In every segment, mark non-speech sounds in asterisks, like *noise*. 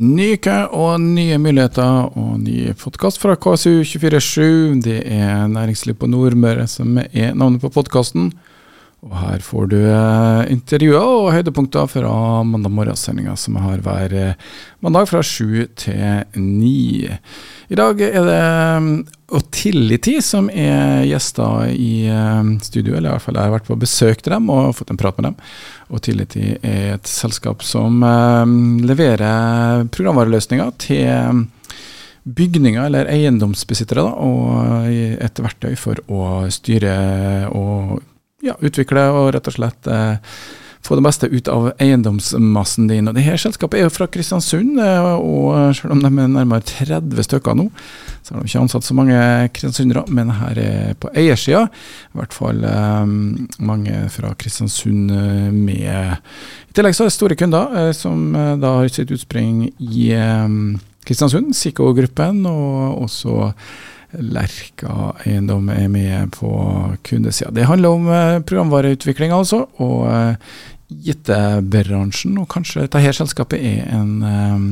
Ny uke og nye muligheter og ny podkast fra KSU247. Det er Næringsliv på Nordmøre som er navnet på podkasten. Og her får du eh, intervjuer og høydepunkter fra mandag morgensendinga som jeg har hver eh, mandag fra sju til ni. I dag er det Otility mm, som er gjester i eh, studio, eller i hvert fall jeg har vært på besøk til dem og fått en prat med dem. Otility er et selskap som leverer programvareløsninger til bygninger eller eiendomsbesittere, da, og et verktøy for å styre og ja, utvikle og rett og slett eh, få det beste ut av eiendomsmassen din. Og det her selskapet er jo fra Kristiansund, eh, og selv om de er nærmere 30 stykker nå, så har de ikke ansatt så mange kristiansundere, men her er på eiersida i hvert fall eh, mange fra Kristiansund eh, med. I tillegg så er det store kunder eh, som eh, da har sitt utspring i Kristiansund, Sikko-gruppen, og også Lerka Eiendom er med på kundesida. Det handler om eh, programvareutvikling, altså, og gittebransjen, IT-bransjen. Og kanskje dette selskapet er en um,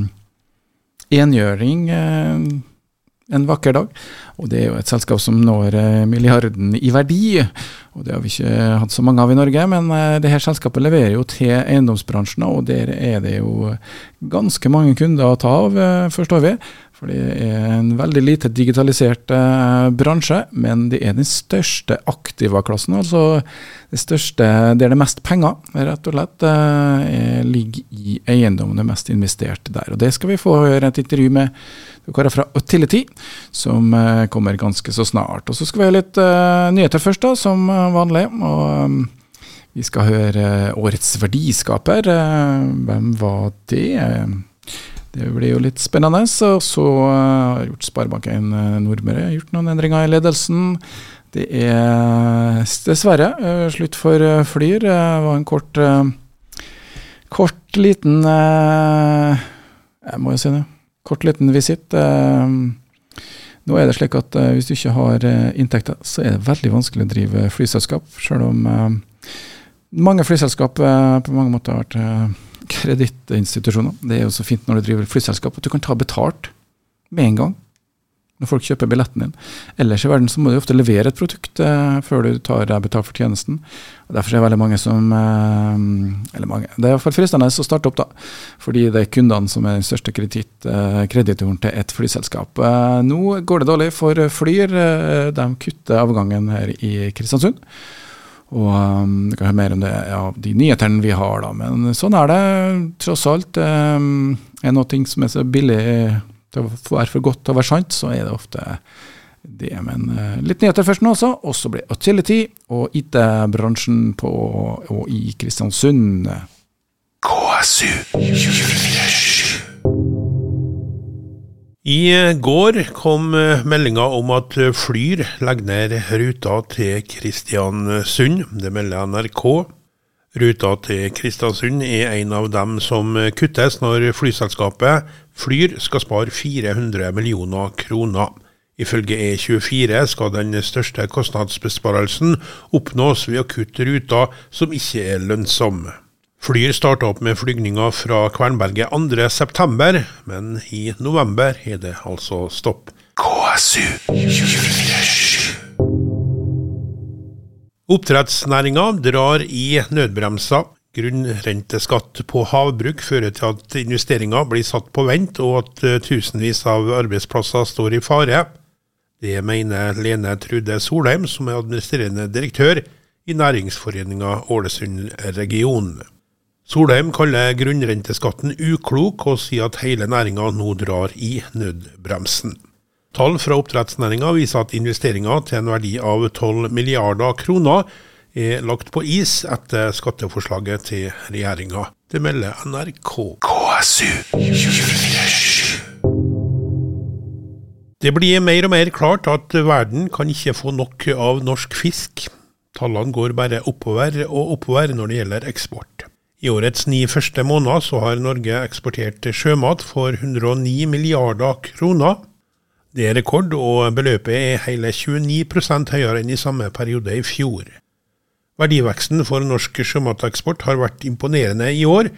engjøring en vakker dag. Og det er jo et selskap som når milliarden i verdi. Og det har vi ikke hatt så mange av i Norge, men det her selskapet leverer jo til eiendomsbransjen, og der er det jo ganske mange kunder å ta av, forstår vi. For det er en veldig lite digitalisert eh, bransje, men det er den største aktiva-klassen. Altså det største der det er mest penger, rett og slett, eh, ligger i eiendommen Det mest investert der. Og det skal vi få høre et intervju med dere fra Utility, som eh, kommer ganske så snart. Og så skal vi ha litt eh, nyheter først, da, som vanlig. og um, vi skal høre årets verdiskaper. Eh, hvem var det? Det blir jo litt spennende. Og så eh, har jeg gjort Sparebank1 eh, Nordmøre gjort noen endringer i ledelsen. Det er dessverre eh, slutt for Flyr. Det var en kort, kort liten Jeg må jo si det. Kort liten visitt. Nå er det slik at hvis du ikke har inntekter, så er det veldig vanskelig å drive flyselskap. Selv om mange flyselskap på mange måter har vært kredittinstitusjoner. Det er jo så fint når du driver flyselskap at du kan ta betalt med en gang når folk kjøper billetten din. Ellers i verden så må du ofte levere et produkt eh, før du tar deg betalt for tjenesten. Og Derfor er det veldig mange som eh, Eller mange. Det er i hvert fall fristende å starte opp, da. Fordi det er kundene som er den største eh, kreditoren til et flyselskap. Eh, nå går det dårlig for Flyr. Eh, de kutter avgangen her i Kristiansund. Og um, Du kan høre mer om det, ja, de nyhetene vi har, da. Men sånn er det tross alt. Um, er noe som er så billig til å være for godt til å være sant, så er det ofte det. Men uh, litt nyheter først nå også. Og så blir Utility og IT-bransjen på og i Kristiansund. KSU 24 i går kom eh, meldinga om at Flyr legger ned ruta til Kristiansund. Det melder NRK. Ruta til Kristiansund er en av dem som kuttes når flyselskapet Flyr skal spare 400 millioner kroner. Ifølge E24 skal den største kostnadsbesparelsen oppnås ved å kutte ruter som ikke er lønnsomme. Flyr starta opp med flygninger fra Kvernberget 2.9, men i november er det altså stopp. KSU 24 Oppdrettsnæringa drar i nødbremsa. Grunnrenteskatt på havbruk fører til at investeringer blir satt på vent, og at eh, tusenvis av arbeidsplasser står i fare. Det mener Lene Trude Solheim, som er administrerende direktør i Næringsforeninga Ålesund region. Solheim kaller grunnrenteskatten uklok, og sier at hele næringa nå drar i nødbremsen. Tall fra oppdrettsnæringa viser at investeringer til en verdi av 12 milliarder kroner er lagt på is etter skatteforslaget til regjeringa. Det melder NRK. Det blir mer og mer klart at verden kan ikke få nok av norsk fisk. Tallene går bare oppover og oppover når det gjelder eksport. I årets ni første måneder så har Norge eksportert sjømat for 109 milliarder kroner. Det er rekord, og beløpet er hele 29 høyere enn i samme periode i fjor. Verdiveksten for norsk sjømateksport har vært imponerende i år,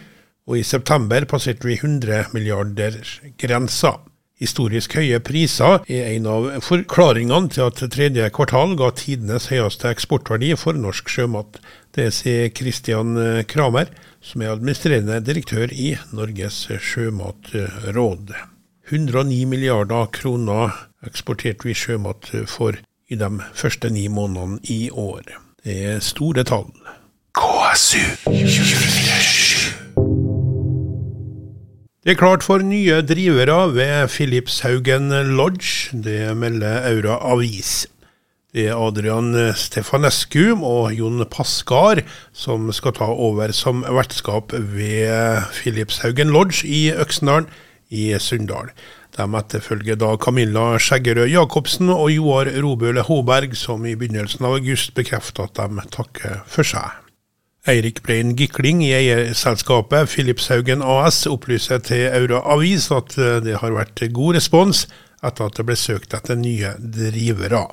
og i september passerte vi 100 milliarder-grensa. Historisk høye priser er en av forklaringene til at tredje kvartal ga tidenes høyeste eksportverdi for norsk sjømat. Det sier Christian Kramer, som er administrerende direktør i Norges sjømatråd. 109 milliarder kroner eksporterte vi sjømat for i de første ni månedene i år. Det er store tall. KSU 247. Det er klart for nye drivere ved Philips Haugen Lodge. Det melder Aura Avis. Det er Adrian Stefanescu og Jon Paskar som skal ta over som vertskap ved Philipshaugen Lodge i Øksendalen i Sunndal. De etterfølger da Camilla Skjeggerød Jacobsen og Joar Robøle Håberg, som i begynnelsen av august bekrefter at de takker for seg. Eirik Brein Gikling i eierselskapet Philipshaugen AS opplyser til Aura Avis at det har vært god respons etter at det ble søkt etter nye drivere.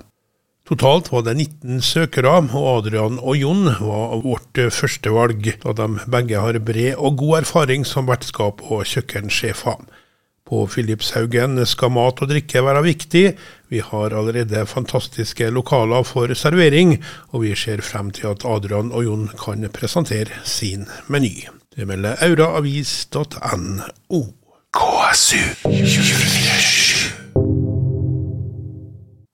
Totalt var det 19 søkere, og Adrian og Jon var vårt førstevalg, da de begge har bred og god erfaring som vertskap og kjøkkensjefer. På Philipshaugen skal mat og drikke være viktig. Vi har allerede fantastiske lokaler for servering, og vi ser frem til at Adrian og Jon kan presentere sin meny. Det melder auraavis.no. KSU 247.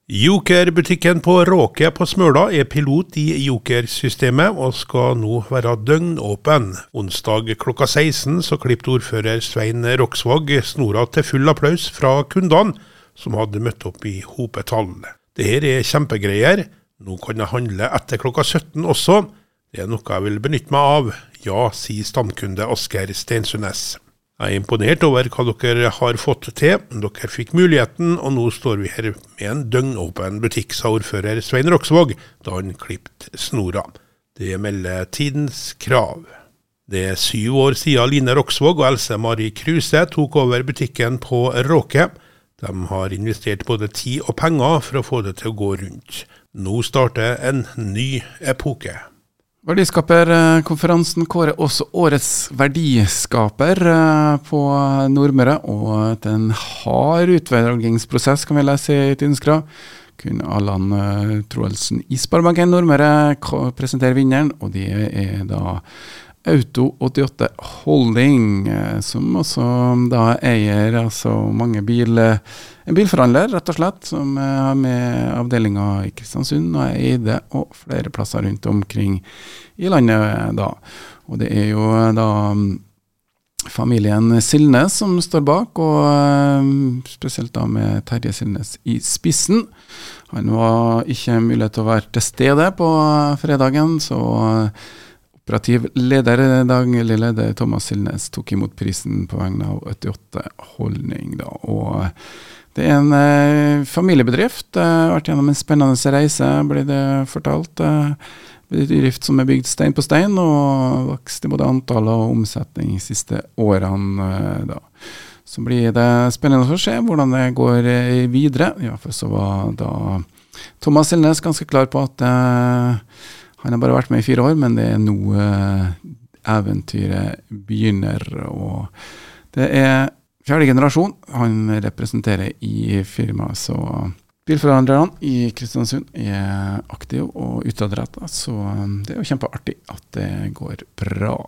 Joker-butikken på Råke på Smøla er pilot i Joker-systemet, og skal nå være døgnåpen. Onsdag klokka 16 så klippet ordfører Svein Roksvåg snora til full applaus fra kundene, som hadde møtt opp i hopetall. Det her er kjempegreier. Nå kan jeg handle etter klokka 17 også. Det er noe jeg vil benytte meg av. Ja, sier stamkunde Asker Stensundnes. Jeg er imponert over hva dere har fått til. Dere fikk muligheten, og nå står vi her med en døgnåpen butikk, sa ordfører Svein Roksvåg da han klippet snora. Det melder Tidens Krav. Det er syv år siden Line Roksvåg og Else Mari Kruse tok over butikken på Råke. De har investert både tid og penger for å få det til å gå rundt. Nå starter en ny epoke. Verdiskaperkonferansen kårer også årets verdiskaper eh, på Nordmøre. Og den en hard utvelgingsprosess, kan vi lese i Tidens Kun Allan eh, Troelsen i Sparebanken Nordmøre presenterer vinneren. Og det er da Auto88 Holding, eh, som også da eier altså mange biler. En bilforhandler, rett og slett, som har med avdelinga i Kristiansund og Eide og flere plasser rundt omkring i landet da. Og det er jo da mm, familien Silnes som står bak, og mm, spesielt da med Terje Silnes i spissen. Han var ikke mulighet til å være til stede på fredagen, så Operativ leder, daglig leder Thomas Silnes tok imot prisen på vegne av 88 Holdning. Da. Og det er en eh, familiebedrift. har vært gjennom en spennende reise, blir det fortalt. Eh, bedrift som er bygd stein på stein, og vokst i både antall og omsetning de siste årene. Eh, da. Så blir det spennende å se hvordan det går eh, videre. I hvert fall så var da Thomas Silnes ganske klar på at eh, han har bare vært med i fire år, men det er nå uh, eventyret begynner. Og det er fjerde generasjon han representerer i firmaet. Så bilforhandlerne i Kristiansund er aktive og utadretta, så um, det er jo kjempeartig at det går bra.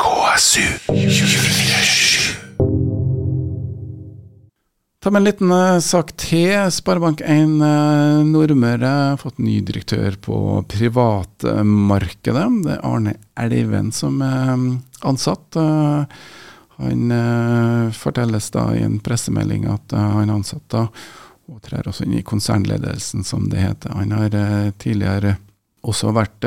KSU 247 Ta med en liten uh, sak til. Sparebank1 uh, eh, Nordmøre har fått ny direktør på privatmarkedet. Det er Arne Elven som er um, ansatt. Han fortelles da i en pressemelding at han er ansatt da, og trer også inn i konsernledelsen, som det heter. Han har tidligere også vært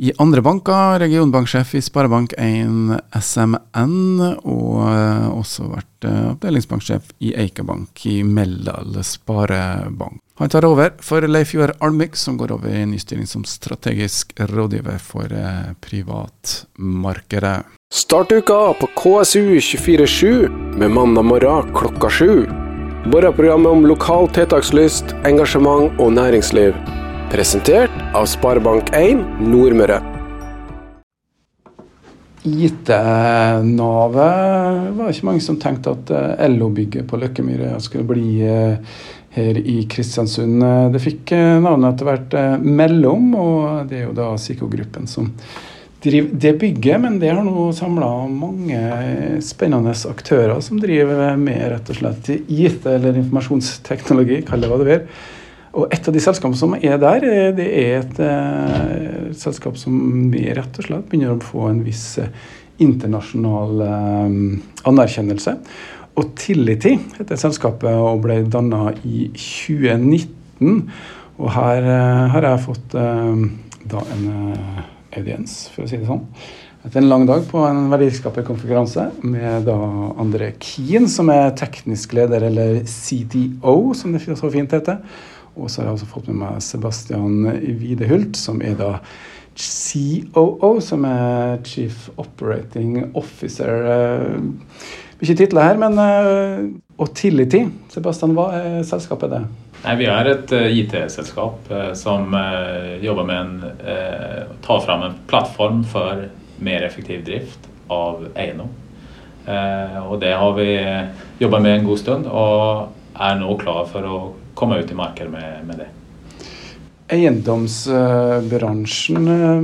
i andre banker, regionbanksjef i Sparebank1 SMN, og uh, også vært uh, avdelingsbanksjef i Eika Bank i Meldal Sparebank. Han tar over for Leif Joar Almik, som går over i ny stilling som strategisk rådgiver for uh, privatmarkedet. Start uka på KSU247 med mandag morgen klokka sju. Morgenprogrammet om lokal tiltakslyst, engasjement og næringsliv. Presentert av Sparebank1 Nordmøre. IT-navet var ikke mange som tenkte at eh, LO-bygget på Løkkemyre skulle bli eh, her i Kristiansund. Det fikk navnet etter hvert Mellom, og det er jo da Siko-gruppen som driver det bygget. Men det har nå samla mange spennende aktører som driver med rett og slett IT, eller informasjonsteknologi, kall det hva du vil. Og et av de selskapene som er der, eh, det er et eh, selskap som rett og slett begynner å få en viss eh, internasjonal anerkjennelse. Og Tillity heter selskapet og ble danna i 2019. Og her har jeg fått da en audiens, for å si det sånn. Etter en lang dag på en verdiskaperkonferanse med da André Kien, som er teknisk leder, eller CTO, som det så fint heter. Og så har jeg også fått med meg Sebastian Widehult, som er da COO, som er Chief Operating Officer. Ikke titler her, men uh, Og Tillity. Sebastian, hva er selskapet det? Nei, Vi er et uh, IT-selskap som jobber med en tar fram en plattform for mer effektiv drift av eiendom. og det har vi jobba med en god stund, og er nå klar for å komme ut i markedet med, med det. Eiendomsbransjen, eh,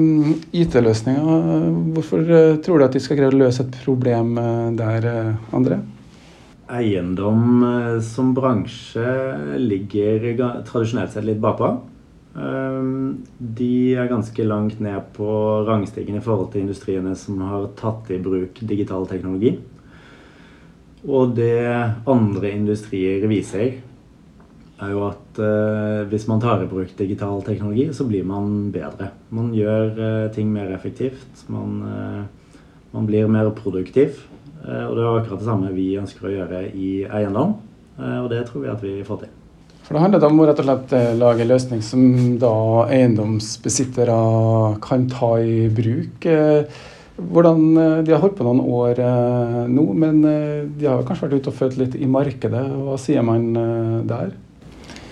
IT-løsninger, hvorfor eh, tror du at de skal greie å løse et problem eh, der, André? Eiendom som bransje ligger tradisjonelt sett litt bakpå. De er ganske langt ned på rangstigen i forhold til industriene som har tatt i bruk digital teknologi. Og det andre industrier viser, er jo at eh, hvis man tar i bruk digital teknologi, så blir man bedre. Man gjør eh, ting mer effektivt. Man, eh, man, blir mer produktiv. Eh, og det er akkurat det samme vi ønsker å gjøre i eiendom. Eh, og det tror vi at vi får til. For Det handler om å rett og slett eh, lage en løsning som da eiendomsbesittere kan ta i bruk. Hvordan, De har holdt på noen år nå, men de har kanskje vært ute og født litt i markedet. Hva sier man der?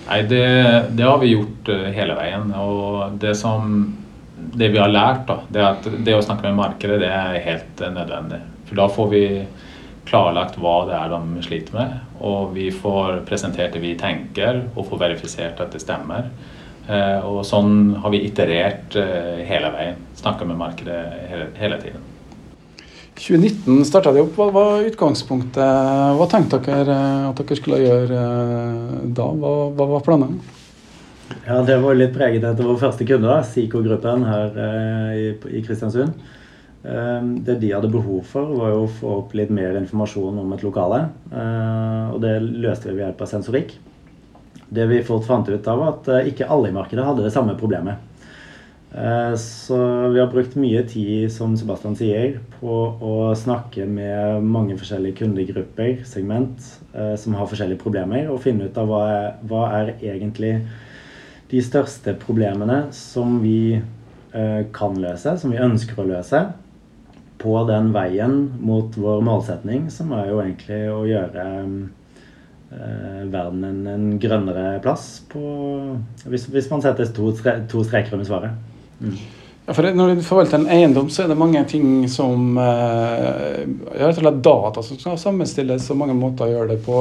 Nei, det, det, har vi gjort uh, hele veien. Og det som det vi har lært, da, det er at det å snakke med markedet, det er helt uh, nødvendig. For da får vi klarlagt hva det er de sliter med, og vi får presentert det vi tenker, og får verifisert at det stemmer. Uh, og sånn har vi iterert hele veien. Snakka med markedet hele tiden. 2019 starta de opp. Hva var utgangspunktet? Hva tenkte dere at dere skulle gjøre eh, da? Hva, hva var planene? Ja, Det var litt preget etter vår første kunde, SIKO-gruppen her eh, i, Kristiansund. Eh, det de hadde behov for, var å få opp litt mer informasjon om et lokale. Eh, og det løste vi ved hjelp av sensorikk. Det vi fort fant ut av, var at eh, ikke alle i markedet hadde det samme problemet. Eh, så vi har brukt mye tid, som Sebastian sier, på å snakke med mange forskjellige kundegrupper, segment, eh, som har forskjellige problemer, og finne ut av hva er, hva er egentlig de største problemene som vi eh, kan løse, som vi ønsker å løse, på den veien mot vår målsetning, som er jo egentlig å gjøre verden en, grønnere plass på Hvis, hvis man setter to, to streker under svaret. Ja, for Når du forvalter en eiendom, så er det mange ting som eh, rett og slett data som skal sammenstilles, og mange måter å gjøre det på.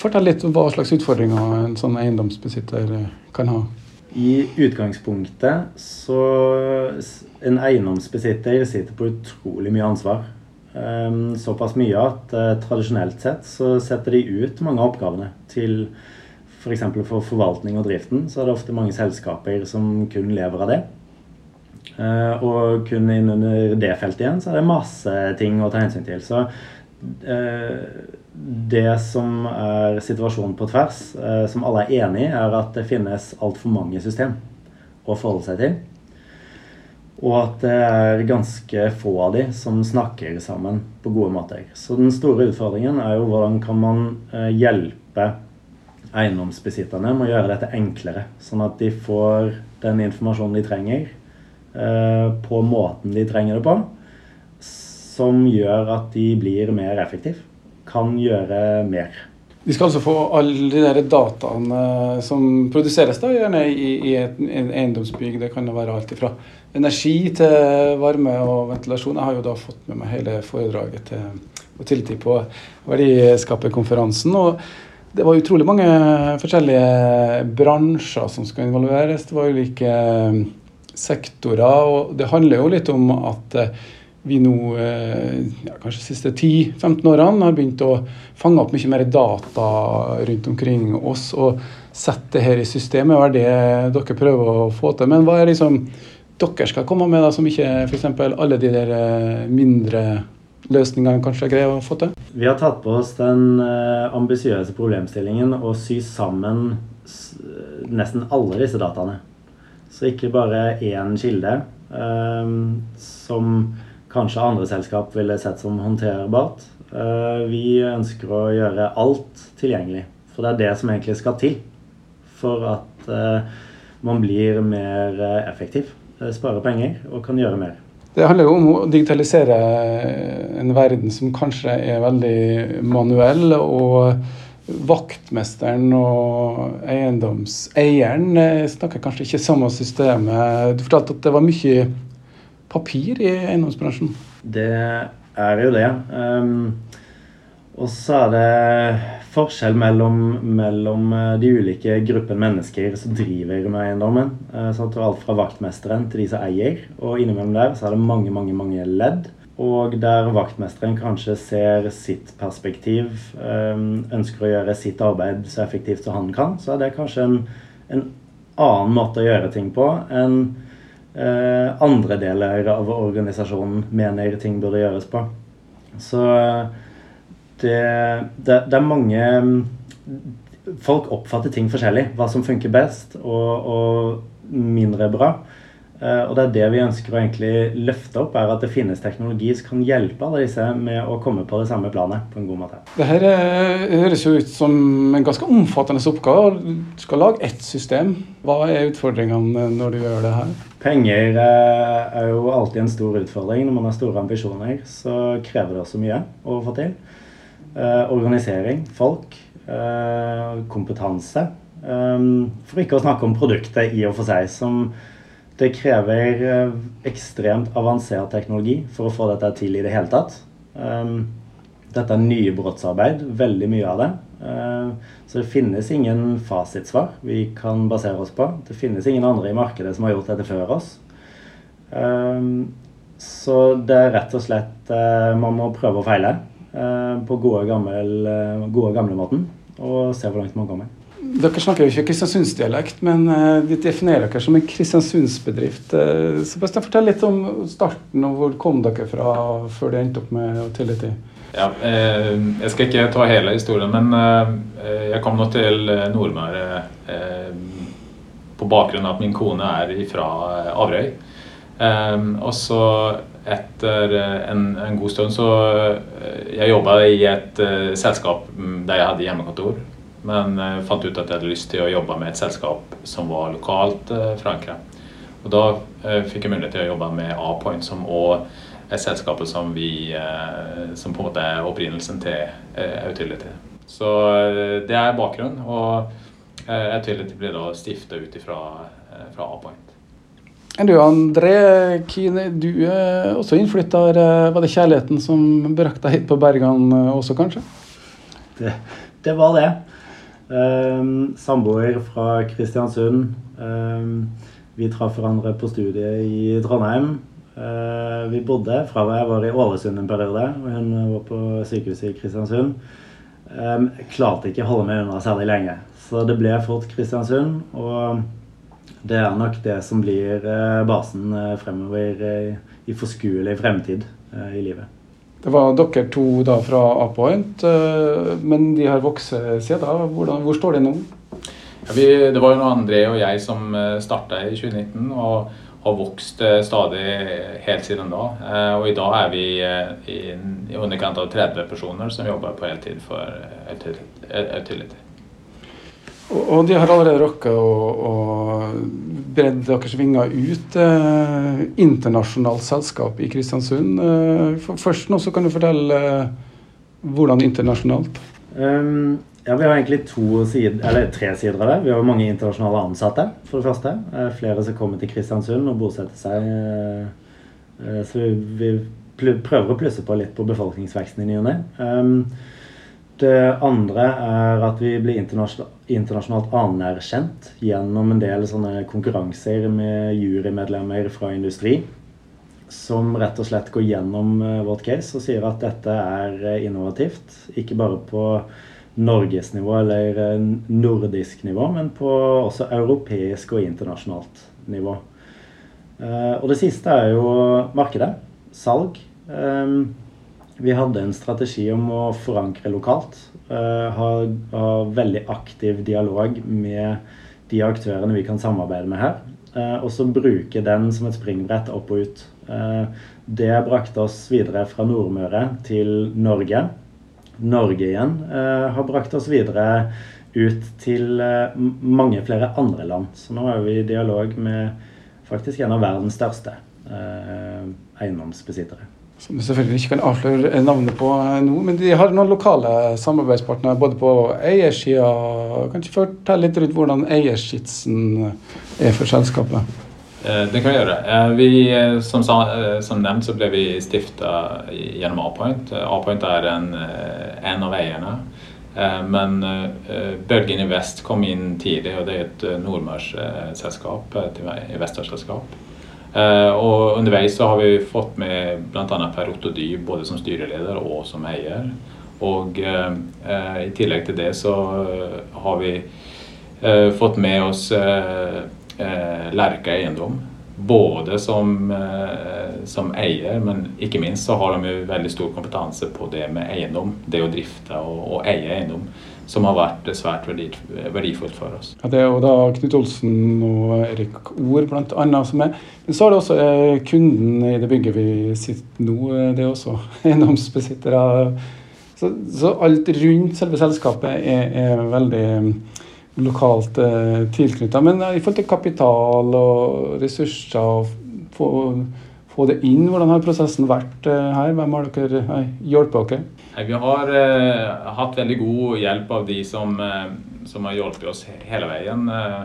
Fortell litt om hva slags utfordringer en sånn eiendomsbesitter kan ha. I utgangspunktet så En eiendomsbesitter sitter på utrolig mye ansvar. Um, såpass mye at uh, tradisjonelt sett så setter de ut mange av oppgavene til F.eks. For, for forvaltning og driften så er det ofte mange selskaper som kun lever av det. Uh, og kun innunder det feltet igjen så er det masse ting å ta hensyn til. Så uh, det som er situasjonen på tvers, uh, som alle er enig i, er at det finnes altfor mange system å forholde seg til. Og at det er ganske få av de som snakker sammen på gode måter. Så den store utfordringen er jo hvordan kan man hjelpe eiendomsbesitterne må gjøre dette enklere, sånn at de får den informasjonen de trenger, eh, på måten de trenger det på, som gjør at de blir mer effektive. Kan gjøre mer. De skal altså få alle de der dataene som produseres da, gjerne i, i et en eiendomsbygg. Det kan jo være alt fra energi til varme og ventilasjon. Jeg har jo da fått med meg hele foredraget til tiltid på Verdiskaperkonferansen. og det var utrolig mange forskjellige bransjer som skal involveres. Det var ulike sektorer. og Det handler jo litt om at vi nå eh, ja, kanskje de siste 10-15 årene har begynt å fange opp mye mer data rundt omkring oss og sette det her i systemet. Hva er det dere prøver å få til? Men hva er liksom dere skal komme med da, som ikke f.eks. alle de der eh, mindre løsningene kanskje greier å få til? Vi har tatt på oss den uh, ambisiøse problemstillingen å sy sammen nesten alle disse dataene. Så ikke bare én kilde um, som kanskje andre selskap ville sett som håndterbart. Eh, vi ønsker å gjøre alt tilgjengelig. For det er det som egentlig skal til for at eh, man blir mer eh, effektiv. Sparer penger og kan gjøre mer. Det handler jo om å digitalisere en verden som kanskje er veldig manuell. Og vaktmesteren og eiendomseieren snakker kanskje ikke samme systemet. Du fortalte at det var mye papir i eiendomsbransjen? Det er jo det. Um, og så er det forskjell mellom, mellom, eh, de ulike gruppene mennesker som driver med eiendommen. Uh, så alt fra vaktmesteren til de som eier. Og innimellom der så er det mange, mange, mange ledd. Og der vaktmesteren kanskje ser sitt perspektiv, um, ønsker å gjøre sitt arbeid så effektivt som han kan, så er det kanskje en, en annen måte å gjøre ting på enn eh, andre deler av organisasjonen mener ting burde gjøres på. Så det, det, det er mange Folk oppfatter ting forskjellig. Hva som funker best og, og mindre bra. Eh, og det er det vi ønsker å egentlig løfte opp, er at det finnes teknologi som kan hjelpe alle disse med å komme på det samme planet på en god måte. Det her eh, høres jo ut som en ganske omfattende oppgave. Du skal lage ett system. Hva er utfordringene når du gjør det her? Penger eh, er jo alltid en stor utfordring. Når man har store ambisjoner, så krever det også mye å få til. Organisering, folk, kompetanse. for ikke å snakke om produktet i og for seg, som det krever eh, ekstremt avansert teknologi for å få dette til i det hele tatt. Um, dette er nybrottsarbeid, veldig mye av det. Uh, så det finnes ingen fasitsvar vi kan basere oss på. Det finnes ingen andre i markedet som har gjort dette før oss. Så det er rett og slett Man må prøve og feile på gode, gammel, gode gamle måten og se hvor langt man kommer. Dere snakker jo ikke kristiansundsdialekt, men uh, de definerer dere som en kristiansundsbedrift. Sebastian, fortell litt om starten, og hvor kom dere fra før det endte opp med Utility? Ja, eh, jeg skal ikke ta hele historien, men eh, jeg kom nå til Nordmøre eh, på bakgrunn av at min kone er fra Averøy. Eh, og så etter en, en, god stund så Jeg jobba i et selskap der jeg hadde hjemmekontor men uh, fant ut at jeg hadde lyst til å jobbe med et selskap som var lokalt uh, forankret. Og da uh, fikk jeg mulighet til å jobbe med A-Point, som òg er selskapet som vi Som på en måte er opprinnelsen til Autility. Så det er bakgrunnen. Og Autility ble da stifta ut ifra, fra A-Point. Du André Kine, du er også innflytter. Var det kjærligheten som brakte deg hit på Bergan også, kanskje? Det, det var det. Um, samboer fra Kristiansund. Um, vi traff hverandre på studiet i Trondheim. Uh, vi bodde fra jeg var i Ålesund en periode, og hun var på sykehuset i Kristiansund. Um, klarte ikke å holde meg unna særlig lenge, så det ble fort Kristiansund. Og det er nok det som blir uh, basen uh, fremover i forskuelig fremtid i livet. Det var dere to da fra A-Point, eh, men de har vokst siden da. Hvordan, hvor står de nå? Ja, vi, det var jo André og jeg som eh, starta i 2019 og har vokst eh, stadig helt siden da. Og i dag er vi i underkant av 30 personer som jobber på heltid for Utility. Og de har allerede rocka å bredd deres vinger ut. Eh, internasjonalt selskap i Kristiansund. Eh, først nå så kan du fortelle eh, hvordan internasjonalt? Um, Ja, Vi har egentlig to sider, eller tre sider av det. Vi har mange internasjonale ansatte, for det første. Eh, flere som kommer til Kristiansund og bosetter seg. Eh, eh, så vi prøver å plusse på litt på befolkningsveksten i ny og ne. Ehm, andre er at vi blir internasjonalt anerkjent gjennom en del sånne konkurranser med jurymedlemmer fra industri. Som rett og slett går gjennom vårt case og sier at dette er innovativt. Ikke bare på norgesnivå eller eh, nordisk nivå, men på også europeisk og internasjonalt nivå. Eh, og det siste er jo markedet. Salg. Vi hadde en strategi om å forankre lokalt. Ha, ha veldig aktiv dialog med de aktørene vi kan samarbeide med her. Og så bruke den som et springbrett opp og ut. Det brakte oss videre fra Nordmøre til Norge. Norge igjen har brakt oss videre ut til mange flere andre land. Så nå er vi i dialog med faktisk en av verdens største eiendomsbesittere. Som jeg selvfølgelig ikke kan avsløre navnet på nå, men de har noen lokale samarbeidspartnere både på eiersida. Kan du fortelle litt rundt hvordan eierskitsen er for selskapet? Eh, det kan vi gjøre. Eh, vi, eh, som, som, nevnt så ble vi stifta gjennom A-Point. A-Point er en, en, av eierne. Men Bølgen i Vest kom inn tidlig, og det er et nordmørsselskap. Et investorselskap. Og underveis så har vi fått med bl.a. Per Otto Dy både som styreleder og som eier. Og i tillegg til det så har vi fått med oss eh, Lerka eiendom. Både som, eh, som, eier, men ikke minst så har de jo veldig stor kompetanse på det med eiendom. Det å drifte og, og eie eiendom. Som har vært svært verdifullt for oss. Ja, det er jo da Knut Olsen og Erik Ord bl.a. som er. Men så er det også eh, kunden i det bygget vi sitter nå. Eh, det er også *laughs* eiendomsbesittere. Så, så, alt rundt selve selskapet er, er veldig lokalt eh, tilknytta. Men i forhold til kapital og ressurser, og få, få, det inn, hvordan har prosessen vært eh, her? Hvem har dere eh, hjulpet dere? Vi har eh, hatt veldig god hjelp av de som, eh, som har hjulpet oss hele veien. Eh,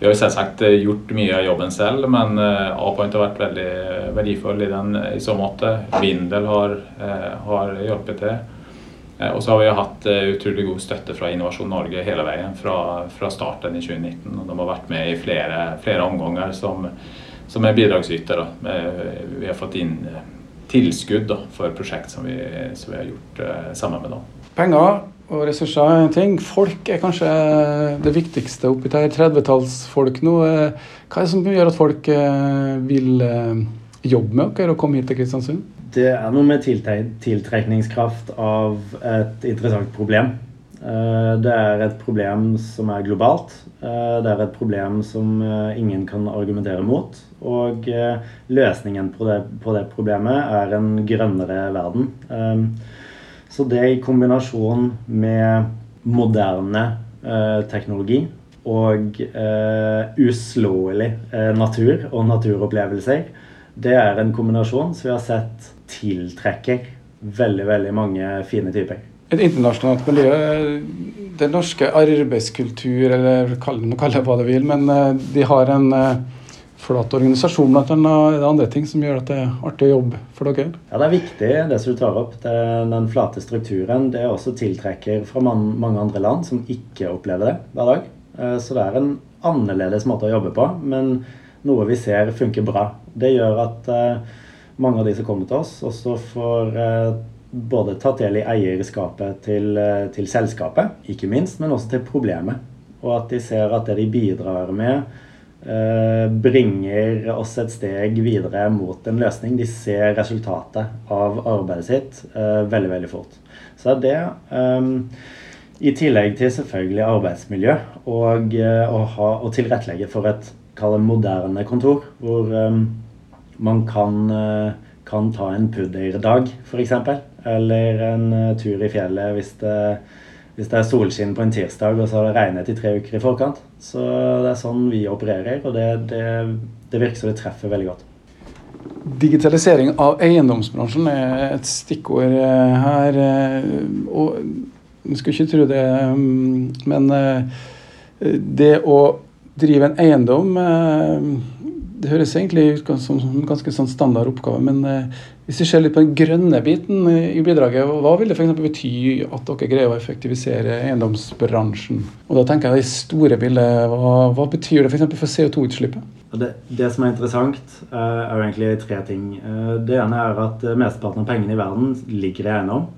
vi har jo selvsagt gjort mye av jobben selv, men A-Point har vært veldig verdifull i, den, i så måte. Vindel har, har hjulpet til. Eh, og så har vi hatt eh, utrolig god støtte fra Innovasjon Norge hele veien fra, fra starten i 2019. og De har vært med i flere, flere omganger som, som er bidragsyter. Vi har fått inn eh, tilskudd da, for prosjekt som vi, som vi har gjort uh, sammen med dem. Penger og ressurser er en ting. Folk er kanskje det viktigste oppi der. 30-tallsfolk nå. Hva er det som gjør at folk vil jobbe med dere og komme hit til Kristiansund? Det er noe med tiltrekningskraft av et interessant problem. Eh, det er et problem som er globalt. Eh, det er et problem som eh, ingen kan argumentere mot. Og løsningen på det, på det problemet er en grønnere verden. Så det i kombinasjon med moderne teknologi og uslåelig natur og naturopplevelser, det er en kombinasjon som vi har sett tiltrekker veldig, veldig mange fine typer. Et internasjonalt miljø, den norske arbeidskultur, eller kall det hva du vil, men eh, de har en eh, flat organisasjon blant annet. Andre ting som gjør at det er artig å jobbe for dere? Ja, Det er viktig det som du tar opp. Den flate strukturen det er også tiltrekker fra mange andre land som ikke opplever det hver dag. Eh, så det er en annerledes måte å jobbe på, men noe vi ser funker bra. Det gjør at mange av de som kommer til oss, også får både tatt del i eierskapet til, eh, til, selskapet, ikke minst, men også til problemet. Og at de ser at det de bidrar med, eh, bringer oss et steg videre mot en løsning. De ser resultatet av arbeidet sitt veldig, veldig fort. Så det i tillegg til selvfølgelig arbeidsmiljø og å tilrettelegge for et moderne kontor, hvor man kan, eh, kan ta en pudderdag, f.eks. Eller en eh, tur i fjellet hvis det, hvis det, er solskinn på en tirsdag og så har det regnet i tre uker i forkant. Så det er sånn vi opererer, og det, det, det virker som det treffer veldig godt. Digitalisering av eiendomsbransjen er et stikkord eh, her. Og Du skulle ikke tro det, mm, men eh, det å drive en eiendom eh, det høres egentlig ut som en ganske sånn standard oppgave, men eh, hvis vi ser litt på den grønne biten i bidraget, hva vil det f.eks. bety at dere greier å effektivisere eiendomsbransjen? Og da tenker jeg det store bildet, hva, hva betyr det f.eks. for, for CO2-utslippet? Det, det, som er interessant, er jo egentlig tre ting. Det ene er at mesteparten av pengene i verden ligger i eiendom.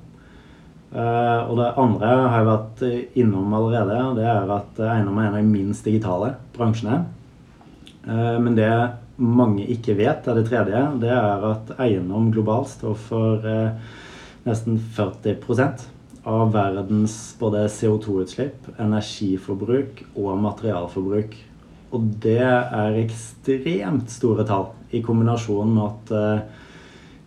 Uh, og det andre har jeg vært innom allerede. Det er at eiendom er en av de minst digitale bransjene. Uh, men det mange ikke vet, er det tredje. Det er at eiendom globalt står for uh, nesten 40% av verdens både CO2-utslipp, energiforbruk og materialforbruk. Og det er ekstremt store tall i kombinasjon med at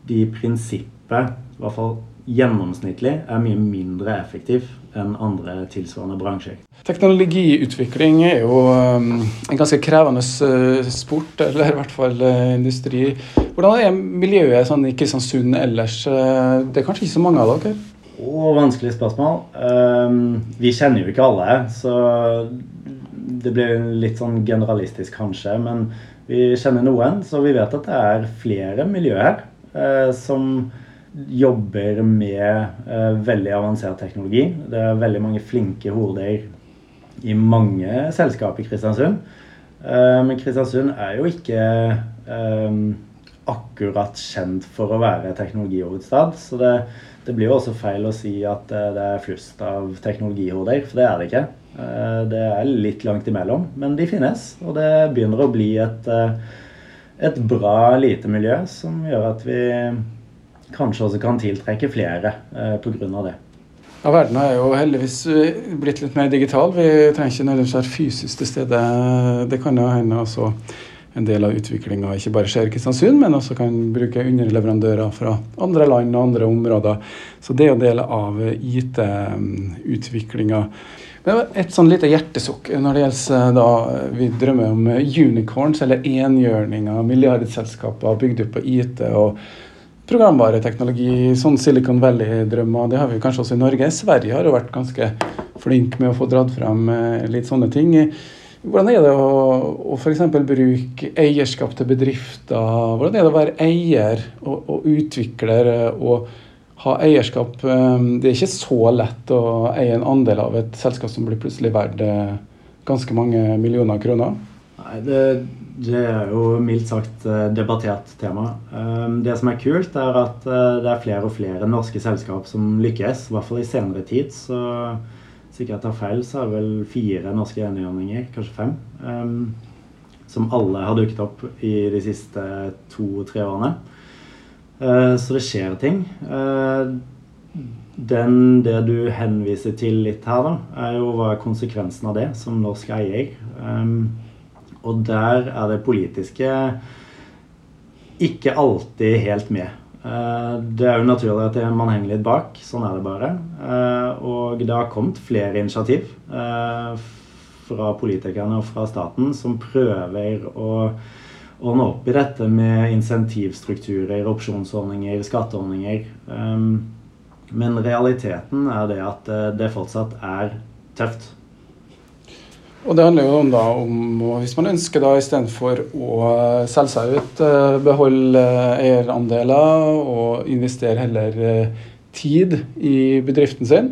de i prinsippet, i hvert fall gjennomsnittlig er mye mindre effektiv enn andre tilsvarende bransjer. Teknologiutvikling er jo um, en ganske krevende sport, *laughs* eller i hvert fall uh, industri. Hvordan er miljøet sånn i Kristiansund ellers? Uh, det er kanskje ikke så mange av dere? Å, vanskelig spørsmål. Um, vi kjenner jo ikke alle, så det blir litt sånn generalistisk kanskje. Men vi kjenner noen, så vi vet at det er flere miljøer her som jobber med uh, veldig avansert teknologi. Det er veldig mange flinke hoder i mange selskap i Kristiansund. Uh, men Kristiansund er jo ikke um, akkurat kjent for å være teknologihovedstad. Så det, det, blir jo også feil å si at det er flust av teknologihoder, for det er det ikke. Uh, det er litt langt imellom, men de finnes. Og det begynner å bli et, et bra, lite miljø som gjør at vi kanskje også kan tiltrekke flere eh, pga. det. Ja, Verden er jo heldigvis eh, blitt litt mer digital. Vi trenger ikke nødvendigvis være fysisk til stede. Det kan jo hende også en del av utviklinga ikke bare skjer i Kristiansund, men også kan bruke underleverandører fra andre land og andre områder. Så det er jo del av IT-utviklinga. Men et sånn lite hjertesukk når det gjelder eh, da vi drømmer om unicorns, eller enhjørninger, milliardselskaper bygd opp på IT. og programvareteknologi, sånn Silicon Valley-drømmer. Det har vi kanskje også i Norge. Sverige har jo vært ganske flink med å få dratt frem eh, litt sånne ting. Hvordan er det å, å f.eks. bruke eierskap til bedrifter? Hvordan er det å være eier og, og utvikler og ha eierskap? Eh, det er ikke så lett å eie en andel av et selskap som blir plutselig verdt eh, ganske mange millioner kroner. Nei, det det er jo mildt sagt eh, debattert tema. Ehm, det som er kult, er at eh, det er flere og flere norske selskap som lykkes. I hvert fall i senere tid. Så hvis ikke jeg tar feil, så er det vel fire norske enhjørninger, kanskje fem, ehm, som alle har dukket opp i de siste to-tre årene. Eh, så det skjer ting. Den, det du henviser til litt her, da, er jo hva er konsekvensen av det som norsk eier. Og der er det politiske ikke alltid helt med. Eh, det er jo naturlig at man henger litt bak. Sånn er det bare. Eh, og det har kommet flere initiativ eh, fra politikerne og fra staten som prøver å ordne opp i dette med insentivstrukturer, opsjonsordninger, skatteordninger. Men realiteten er det at det fortsatt er tøft. Og det handler jo om da om hvis man ønsker da istedenfor å selge seg ut, eh, beholde eierandeler og investere heller eh, tid i bedriften sin,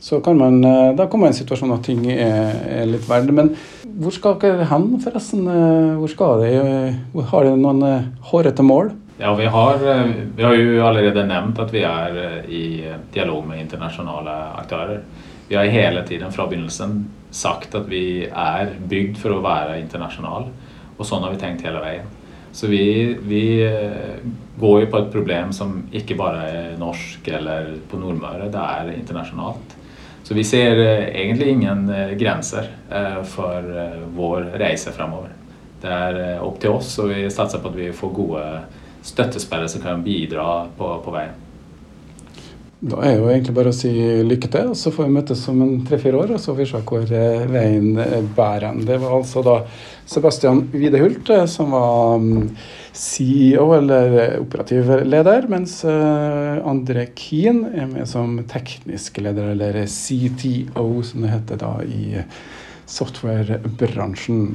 så kan man eh, da komme i en situasjon at ting er, er litt verdt. Men hvor skal dere hen, forresten? Hvor skal de? Har dere noen hårete mål? Ja, vi har, vi har jo allerede nevnt at vi er i dialog med internasjonale aktører. Vi har hele tiden fra begynnelsen sagt at vi er bygd for å være internasjonale. Og sånn har vi tenkt hele veien. Så vi, vi, eh, går jo på et problem som ikke bare er norsk eller på Nordmøre, det er internasjonalt. Så vi ser eh, egentlig ingen eh, grenser for vår reise fremover. Det er opp til oss, og vi satser på at vi får gode støttespillere som kan bidra på, på veien. Da er jo egentlig bare å si lykke til, og så får vi møtes om en tre-fire år og så får vi se hvor eh, veien bærer. Det var altså da Sebastian Widehult eh, som var mm, CEO, eller operativ leder, mens André Keen er med som teknisk leder, eller CTO, som det heter da i softwarebransjen.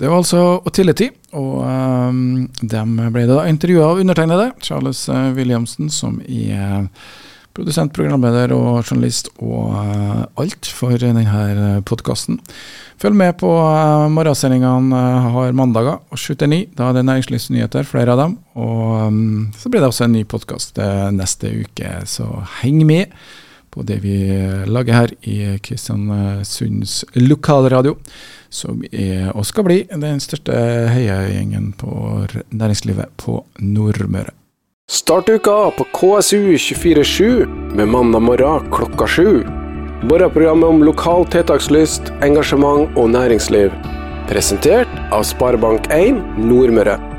Det var altså Otility, og um, dem ble det da intervjua av undertegnede, Charles uh, Williamsen, som er produsent, programleder og journalist og uh, alt for denne podkasten. Følg med på uh, morgensendingene uh, har mandager og 7 til 9. Da er det næringslivsnyheter, flere av dem. Og um, så blir det også en ny podkast neste uke, så heng med på det vi lager her i Kristiansunds lokalradio, som er og skal bli den største heiagjengen på næringslivet på Nordmøre. Start uka på KSU247 med mandag morgen klokka sju. Morgenprogrammet om lokal tiltakslyst, engasjement og næringsliv. Presentert av Sparebank1 Nordmøre.